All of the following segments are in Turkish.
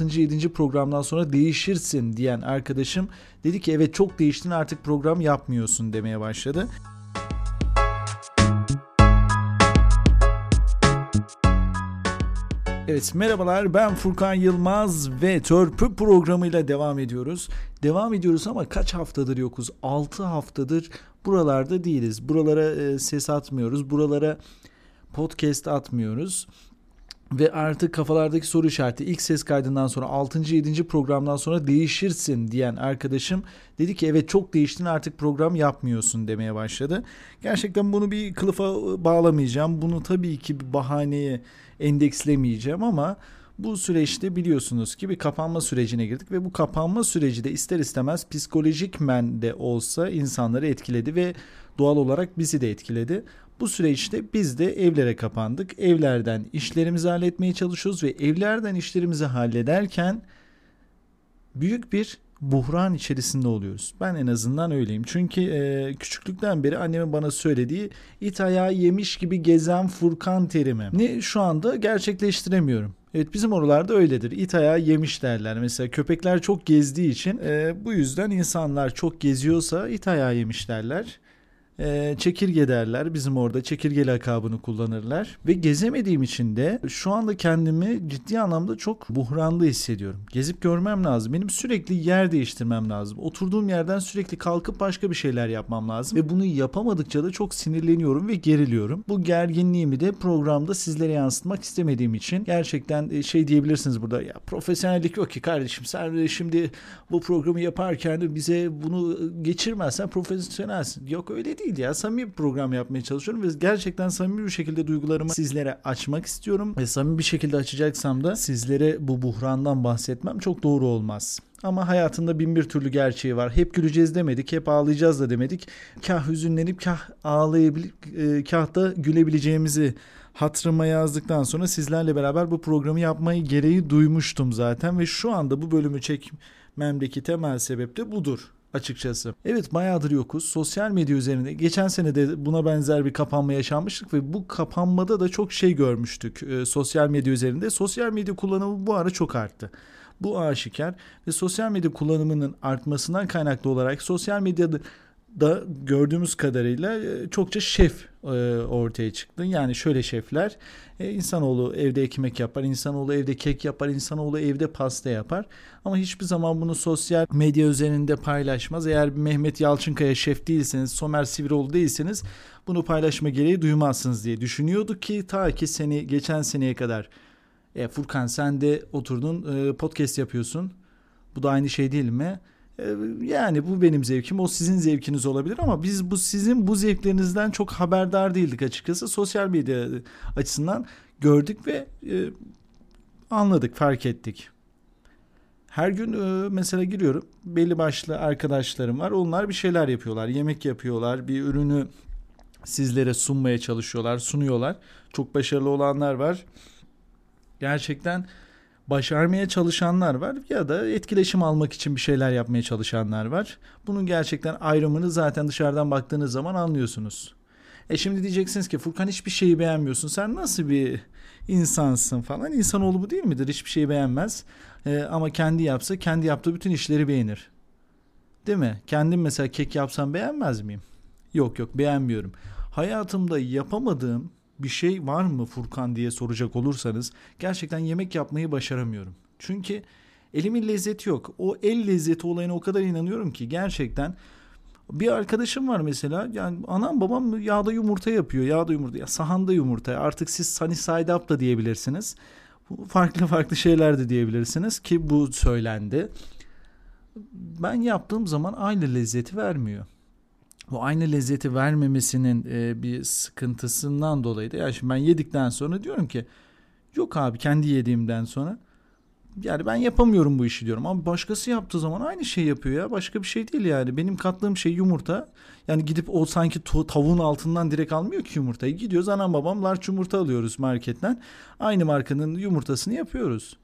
6. 7. programdan sonra değişirsin diyen arkadaşım dedi ki evet çok değiştin artık program yapmıyorsun demeye başladı. Evet merhabalar ben Furkan Yılmaz ve Törpü programıyla devam ediyoruz. Devam ediyoruz ama kaç haftadır yokuz? 6 haftadır buralarda değiliz. Buralara e, ses atmıyoruz. Buralara podcast atmıyoruz. Ve artık kafalardaki soru işareti ilk ses kaydından sonra 6. 7. programdan sonra değişirsin diyen arkadaşım dedi ki evet çok değiştin artık program yapmıyorsun demeye başladı. Gerçekten bunu bir kılıfa bağlamayacağım. Bunu tabii ki bir bahaneye endekslemeyeceğim ama bu süreçte biliyorsunuz ki bir kapanma sürecine girdik ve bu kapanma süreci de ister istemez psikolojik men de olsa insanları etkiledi ve doğal olarak bizi de etkiledi. Bu süreçte biz de evlere kapandık. Evlerden işlerimizi halletmeye çalışıyoruz ve evlerden işlerimizi hallederken büyük bir buhran içerisinde oluyoruz. Ben en azından öyleyim. Çünkü e, küçüklükten beri annemin bana söylediği it ayağı yemiş gibi gezen Furkan terimi. Ne şu anda gerçekleştiremiyorum. Evet bizim oralarda öyledir. İt ayağı yemiş derler. Mesela köpekler çok gezdiği için e, bu yüzden insanlar çok geziyorsa it ayağı yemiş derler e, çekirge derler. Bizim orada çekirge lakabını kullanırlar. Ve gezemediğim için de şu anda kendimi ciddi anlamda çok buhranlı hissediyorum. Gezip görmem lazım. Benim sürekli yer değiştirmem lazım. Oturduğum yerden sürekli kalkıp başka bir şeyler yapmam lazım. Ve bunu yapamadıkça da çok sinirleniyorum ve geriliyorum. Bu gerginliğimi de programda sizlere yansıtmak istemediğim için gerçekten e, şey diyebilirsiniz burada. Ya profesyonellik yok ki kardeşim sen şimdi bu programı yaparken bize bunu geçirmezsen profesyonelsin. Yok öyle değil değil ya. Samimi bir program yapmaya çalışıyorum ve gerçekten samimi bir şekilde duygularımı sizlere açmak istiyorum. Ve samimi bir şekilde açacaksam da sizlere bu buhrandan bahsetmem çok doğru olmaz. Ama hayatında bin bir türlü gerçeği var. Hep güleceğiz demedik, hep ağlayacağız da demedik. Kah hüzünlenip kah ağlayabilip, e, kah da gülebileceğimizi hatırıma yazdıktan sonra sizlerle beraber bu programı yapmayı gereği duymuştum zaten ve şu anda bu bölümü çekmemdeki temel sebep de budur açıkçası. Evet bayağıdır yokuz. Sosyal medya üzerinde geçen sene de buna benzer bir kapanma yaşanmıştık ve bu kapanmada da çok şey görmüştük e, sosyal medya üzerinde. Sosyal medya kullanımı bu ara çok arttı. Bu aşikar ve sosyal medya kullanımının artmasından kaynaklı olarak sosyal medyada da gördüğümüz kadarıyla e, çokça şef e, ortaya çıktı. Yani şöyle şefler e, insanoğlu evde ekmek yapar, insanoğlu evde kek yapar, insanoğlu evde pasta yapar. Ama hiçbir zaman bunu sosyal medya üzerinde paylaşmaz. Eğer Mehmet Yalçınkaya şef değilseniz, Somer Sivroğlu değilseniz bunu paylaşma gereği duymazsınız diye düşünüyorduk ki ta ki seni geçen seneye kadar e, Furkan sen de oturdun podcast yapıyorsun. Bu da aynı şey değil mi? Ee, yani bu benim zevkim, o sizin zevkiniz olabilir ama biz bu sizin bu zevklerinizden çok haberdar değildik açıkçası. Sosyal medya açısından gördük ve e, anladık, fark ettik. Her gün e, mesela giriyorum. Belli başlı arkadaşlarım var. Onlar bir şeyler yapıyorlar. Yemek yapıyorlar. Bir ürünü sizlere sunmaya çalışıyorlar, sunuyorlar. Çok başarılı olanlar var. Gerçekten başarmaya çalışanlar var ya da etkileşim almak için bir şeyler yapmaya çalışanlar var. Bunun gerçekten ayrımını zaten dışarıdan baktığınız zaman anlıyorsunuz. E şimdi diyeceksiniz ki Furkan hiçbir şeyi beğenmiyorsun. Sen nasıl bir insansın falan. İnsanoğlu bu değil midir? Hiçbir şeyi beğenmez. E, ama kendi yapsa kendi yaptığı bütün işleri beğenir. Değil mi? Kendim mesela kek yapsam beğenmez miyim? Yok yok beğenmiyorum. Hayatımda yapamadığım bir şey var mı Furkan diye soracak olursanız gerçekten yemek yapmayı başaramıyorum. Çünkü elimin lezzeti yok. O el lezzeti olayına o kadar inanıyorum ki gerçekten bir arkadaşım var mesela yani anam babam yağda yumurta yapıyor. Yağda yumurta ya sahanda yumurta artık siz sunny side up da diyebilirsiniz. Farklı farklı şeyler de diyebilirsiniz ki bu söylendi. Ben yaptığım zaman aynı lezzeti vermiyor bu aynı lezzeti vermemesinin e, bir sıkıntısından dolayı da yani şimdi ben yedikten sonra diyorum ki yok abi kendi yediğimden sonra. Yani ben yapamıyorum bu işi diyorum. Ama başkası yaptığı zaman aynı şey yapıyor ya. Başka bir şey değil yani. Benim kattığım şey yumurta. Yani gidip o sanki tavuğun altından direkt almıyor ki yumurtayı. Gidiyoruz anam babam large yumurta alıyoruz marketten. Aynı markanın yumurtasını yapıyoruz.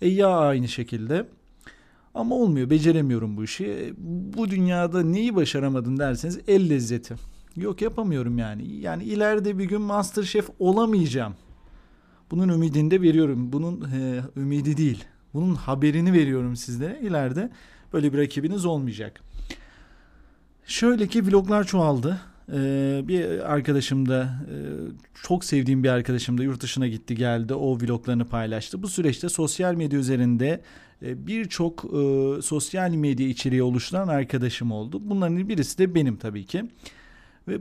E ya aynı şekilde ama olmuyor, beceremiyorum bu işi. Bu dünyada neyi başaramadın derseniz el lezzeti. Yok yapamıyorum yani. Yani ileride bir gün Masterchef olamayacağım. Bunun ümidini de veriyorum. Bunun e, ümidi değil. Bunun haberini veriyorum sizlere. İleride böyle bir rakibiniz olmayacak. Şöyle ki vloglar çoğaldı. Ee, bir arkadaşım da e, çok sevdiğim bir arkadaşım da yurt dışına gitti geldi o vloglarını paylaştı. Bu süreçte sosyal medya üzerinde e, birçok e, sosyal medya içeriği oluşturan arkadaşım oldu. Bunların birisi de benim tabii ki. Ve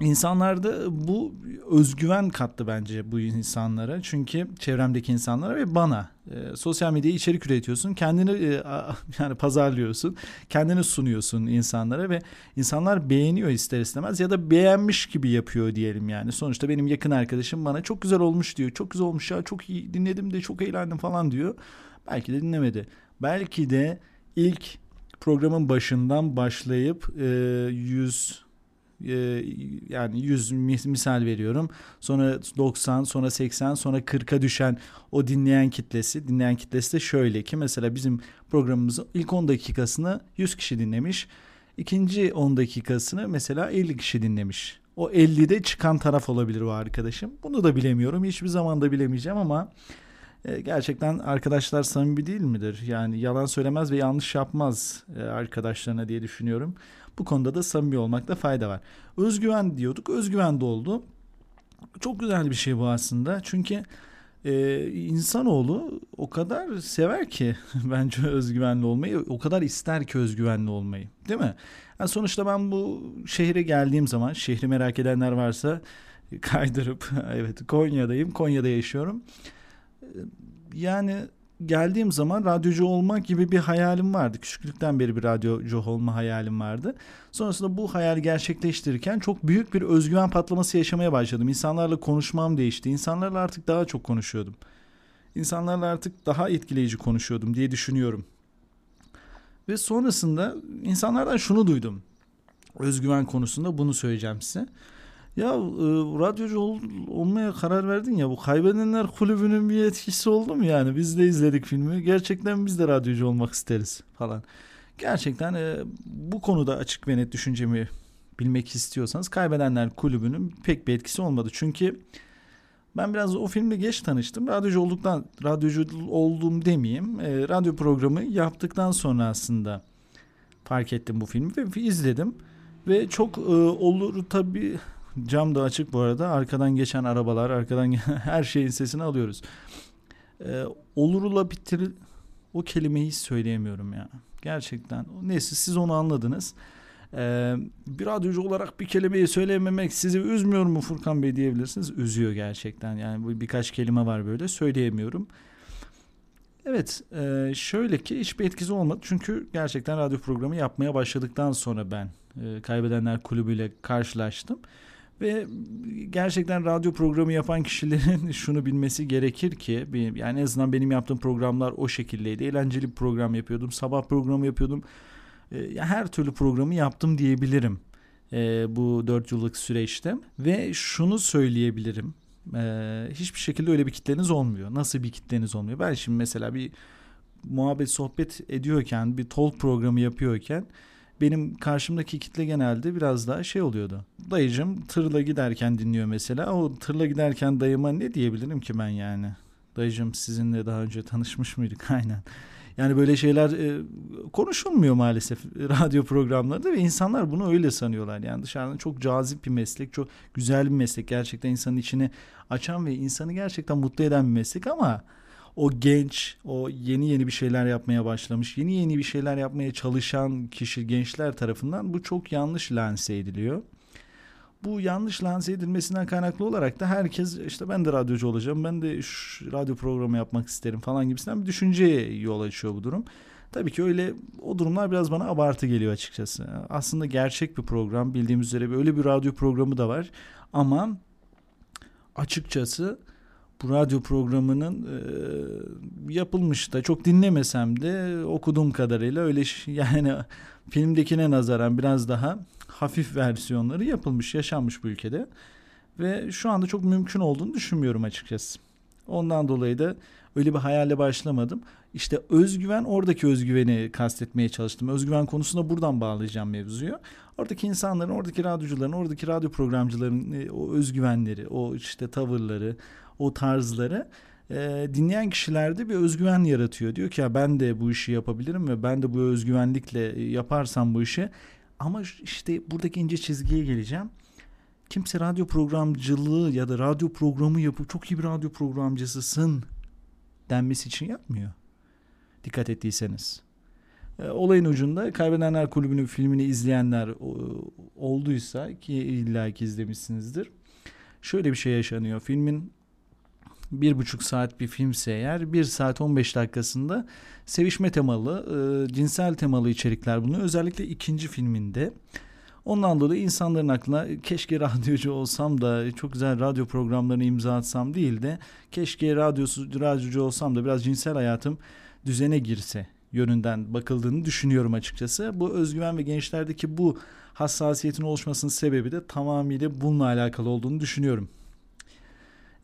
İnsanlarda bu özgüven kattı bence bu insanlara. Çünkü çevremdeki insanlara ve bana. E, sosyal medyaya içerik üretiyorsun. Kendini e, yani pazarlıyorsun. Kendini sunuyorsun insanlara ve insanlar beğeniyor ister istemez ya da beğenmiş gibi yapıyor diyelim yani. Sonuçta benim yakın arkadaşım bana çok güzel olmuş diyor. Çok güzel olmuş ya çok iyi dinledim de çok eğlendim falan diyor. Belki de dinlemedi. Belki de ilk programın başından başlayıp e, 100 ee, yani 100 misal veriyorum. Sonra 90, sonra 80, sonra 40'a düşen o dinleyen kitlesi, dinleyen kitlesi de şöyle ki mesela bizim programımızın ilk 10 dakikasını 100 kişi dinlemiş. İkinci 10 dakikasını mesela 50 kişi dinlemiş. O 50'de çıkan taraf olabilir o arkadaşım. Bunu da bilemiyorum. Hiçbir zaman da bilemeyeceğim ama e, gerçekten arkadaşlar samimi değil midir? Yani yalan söylemez ve yanlış yapmaz e, arkadaşlarına diye düşünüyorum. Bu konuda da samimi olmakta fayda var. Özgüven diyorduk. Özgüven de oldu. Çok güzel bir şey bu aslında. Çünkü e, insanoğlu o kadar sever ki bence özgüvenli olmayı. O kadar ister ki özgüvenli olmayı. Değil mi? Yani sonuçta ben bu şehre geldiğim zaman şehri merak edenler varsa kaydırıp evet Konya'dayım. Konya'da yaşıyorum. Yani geldiğim zaman radyocu olmak gibi bir hayalim vardı. Küçüklükten beri bir radyocu olma hayalim vardı. Sonrasında bu hayali gerçekleştirirken çok büyük bir özgüven patlaması yaşamaya başladım. İnsanlarla konuşmam değişti. İnsanlarla artık daha çok konuşuyordum. İnsanlarla artık daha etkileyici konuşuyordum diye düşünüyorum. Ve sonrasında insanlardan şunu duydum. Özgüven konusunda bunu söyleyeceğim size. Ya e, radyocu ol, olmaya karar verdin ya bu Kaybedenler Kulübü'nün bir etkisi oldu mu yani? Biz de izledik filmi. Gerçekten biz de radyocu olmak isteriz falan. Gerçekten e, bu konuda açık ve net düşüncemi bilmek istiyorsanız Kaybedenler Kulübü'nün pek bir etkisi olmadı. Çünkü ben biraz o filmle geç tanıştım. Radyocu olduktan, radyocu oldum demeyeyim. E, radyo programı yaptıktan sonra aslında fark ettim bu filmi ve izledim. Ve çok e, olur tabii Cam da açık bu arada. Arkadan geçen arabalar, arkadan her şeyin sesini alıyoruz. Ee, olurula bitir o kelimeyi söyleyemiyorum ya. Gerçekten. Neyse siz onu anladınız. Ee, bir radyocu olarak bir kelimeyi söyleyememek sizi üzmüyor mu Furkan Bey diyebilirsiniz. Üzüyor gerçekten. Yani bu birkaç kelime var böyle söyleyemiyorum. Evet e, şöyle ki hiçbir etkisi olmadı. Çünkü gerçekten radyo programı yapmaya başladıktan sonra ben e, Kaybedenler Kulübü ile karşılaştım. Ve gerçekten radyo programı yapan kişilerin şunu bilmesi gerekir ki yani en azından benim yaptığım programlar o şekildeydi. Eğlenceli bir program yapıyordum. Sabah programı yapıyordum. E, her türlü programı yaptım diyebilirim e, bu dört yıllık süreçte. Ve şunu söyleyebilirim. E, hiçbir şekilde öyle bir kitleniz olmuyor. Nasıl bir kitleniz olmuyor? Ben şimdi mesela bir muhabbet sohbet ediyorken bir talk programı yapıyorken benim karşımdaki kitle genelde biraz daha şey oluyordu. Dayıcım tırla giderken dinliyor mesela. O tırla giderken dayıma ne diyebilirim ki ben yani? Dayıcım sizinle daha önce tanışmış mıydık? Aynen. Yani böyle şeyler e, konuşulmuyor maalesef radyo programlarında ve insanlar bunu öyle sanıyorlar. Yani dışarıdan çok cazip bir meslek, çok güzel bir meslek. Gerçekten insanın içini açan ve insanı gerçekten mutlu eden bir meslek ama o genç, o yeni yeni bir şeyler yapmaya başlamış, yeni yeni bir şeyler yapmaya çalışan kişi gençler tarafından bu çok yanlış lanse ediliyor. Bu yanlış lanse edilmesinden kaynaklı olarak da herkes işte ben de radyocu olacağım, ben de şu radyo programı yapmak isterim falan gibisinden bir düşünceye yol açıyor bu durum. Tabii ki öyle o durumlar biraz bana abartı geliyor açıkçası. Aslında gerçek bir program bildiğimiz üzere öyle bir radyo programı da var ama açıkçası bu radyo programının e, yapılmış da çok dinlemesem de okuduğum kadarıyla öyle yani filmdekine nazaran biraz daha hafif versiyonları yapılmış, yaşanmış bu ülkede. Ve şu anda çok mümkün olduğunu düşünmüyorum açıkçası. Ondan dolayı da öyle bir hayalle başlamadım. İşte özgüven oradaki özgüveni kastetmeye çalıştım. Özgüven konusunda buradan bağlayacağım mevzuyu. Oradaki insanların, oradaki radyocuların, oradaki radyo programcıların e, o özgüvenleri, o işte tavırları, o tarzları e, dinleyen kişilerde bir özgüven yaratıyor. Diyor ki ya ben de bu işi yapabilirim ve ben de bu özgüvenlikle yaparsam bu işi. Ama işte buradaki ince çizgiye geleceğim. Kimse radyo programcılığı ya da radyo programı yapıp çok iyi bir radyo programcısısın denmesi için yapmıyor. Dikkat ettiyseniz. Olayın ucunda Kaybedenler Kulübü'nün filmini izleyenler olduysa ki illa ki izlemişsinizdir. Şöyle bir şey yaşanıyor. Filmin bir buçuk saat bir filmse eğer bir saat 15 dakikasında sevişme temalı, e, cinsel temalı içerikler bulunuyor. Özellikle ikinci filminde. Ondan dolayı insanların aklına keşke radyocu olsam da çok güzel radyo programlarını imza atsam değil de keşke radyosu, radyocu olsam da biraz cinsel hayatım düzene girse yönünden bakıldığını düşünüyorum açıkçası. Bu özgüven ve gençlerdeki bu hassasiyetin oluşmasının sebebi de tamamıyla bununla alakalı olduğunu düşünüyorum.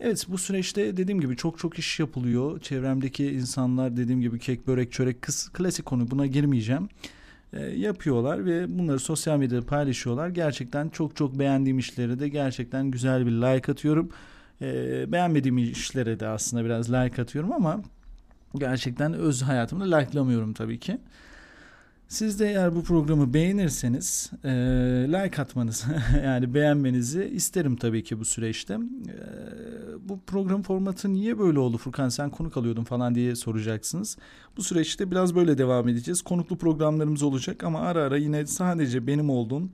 Evet bu süreçte dediğim gibi çok çok iş yapılıyor. Çevremdeki insanlar dediğim gibi kek, börek, çörek, kıs, klasik konu buna girmeyeceğim. E, yapıyorlar ve bunları sosyal medyada paylaşıyorlar. Gerçekten çok çok beğendiğim işlere de gerçekten güzel bir like atıyorum. E, beğenmediğim işlere de aslında biraz like atıyorum ama gerçekten öz hayatımda like'lamıyorum tabii ki. Siz de eğer bu programı beğenirseniz e, like atmanızı yani beğenmenizi isterim tabii ki bu süreçte. E, bu program formatı niye böyle oldu Furkan sen konuk alıyordun falan diye soracaksınız. Bu süreçte biraz böyle devam edeceğiz. Konuklu programlarımız olacak ama ara ara yine sadece benim olduğum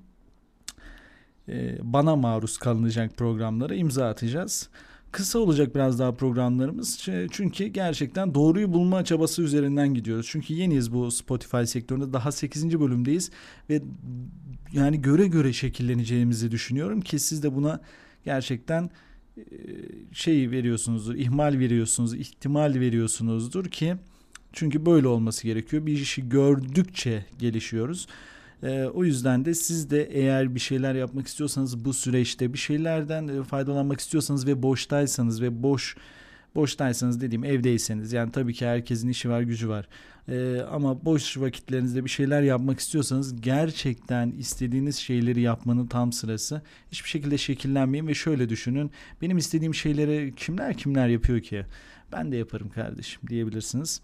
e, bana maruz kalınacak programlara imza atacağız. Kısa olacak biraz daha programlarımız. Çünkü gerçekten doğruyu bulma çabası üzerinden gidiyoruz. Çünkü yeniyiz bu Spotify sektöründe. Daha 8. bölümdeyiz ve yani göre göre şekilleneceğimizi düşünüyorum ki siz de buna gerçekten e, şey veriyorsunuzdur, ihmal veriyorsunuz, ihtimal veriyorsunuzdur ki çünkü böyle olması gerekiyor. Bir işi gördükçe gelişiyoruz. E, o yüzden de siz de eğer bir şeyler yapmak istiyorsanız bu süreçte bir şeylerden e, faydalanmak istiyorsanız ve boştaysanız ve boş boştaysanız dediğim evdeyseniz yani tabii ki herkesin işi var gücü var. Ee, ama boş vakitlerinizde bir şeyler yapmak istiyorsanız gerçekten istediğiniz şeyleri yapmanın tam sırası. Hiçbir şekilde şekillenmeyin ve şöyle düşünün. Benim istediğim şeyleri kimler kimler yapıyor ki? Ben de yaparım kardeşim diyebilirsiniz.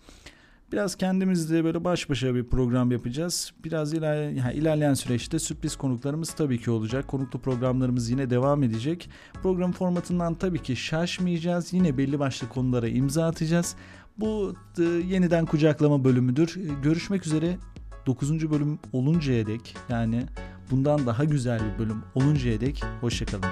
Biraz kendimizle böyle baş başa bir program yapacağız. Biraz iler, yani ilerleyen süreçte sürpriz konuklarımız tabii ki olacak. Konuklu programlarımız yine devam edecek. Program formatından tabii ki şaşmayacağız. Yine belli başlı konulara imza atacağız. Bu e, yeniden kucaklama bölümüdür. E, görüşmek üzere 9. bölüm oluncaya dek yani bundan daha güzel bir bölüm oluncaya dek hoşçakalın.